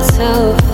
myself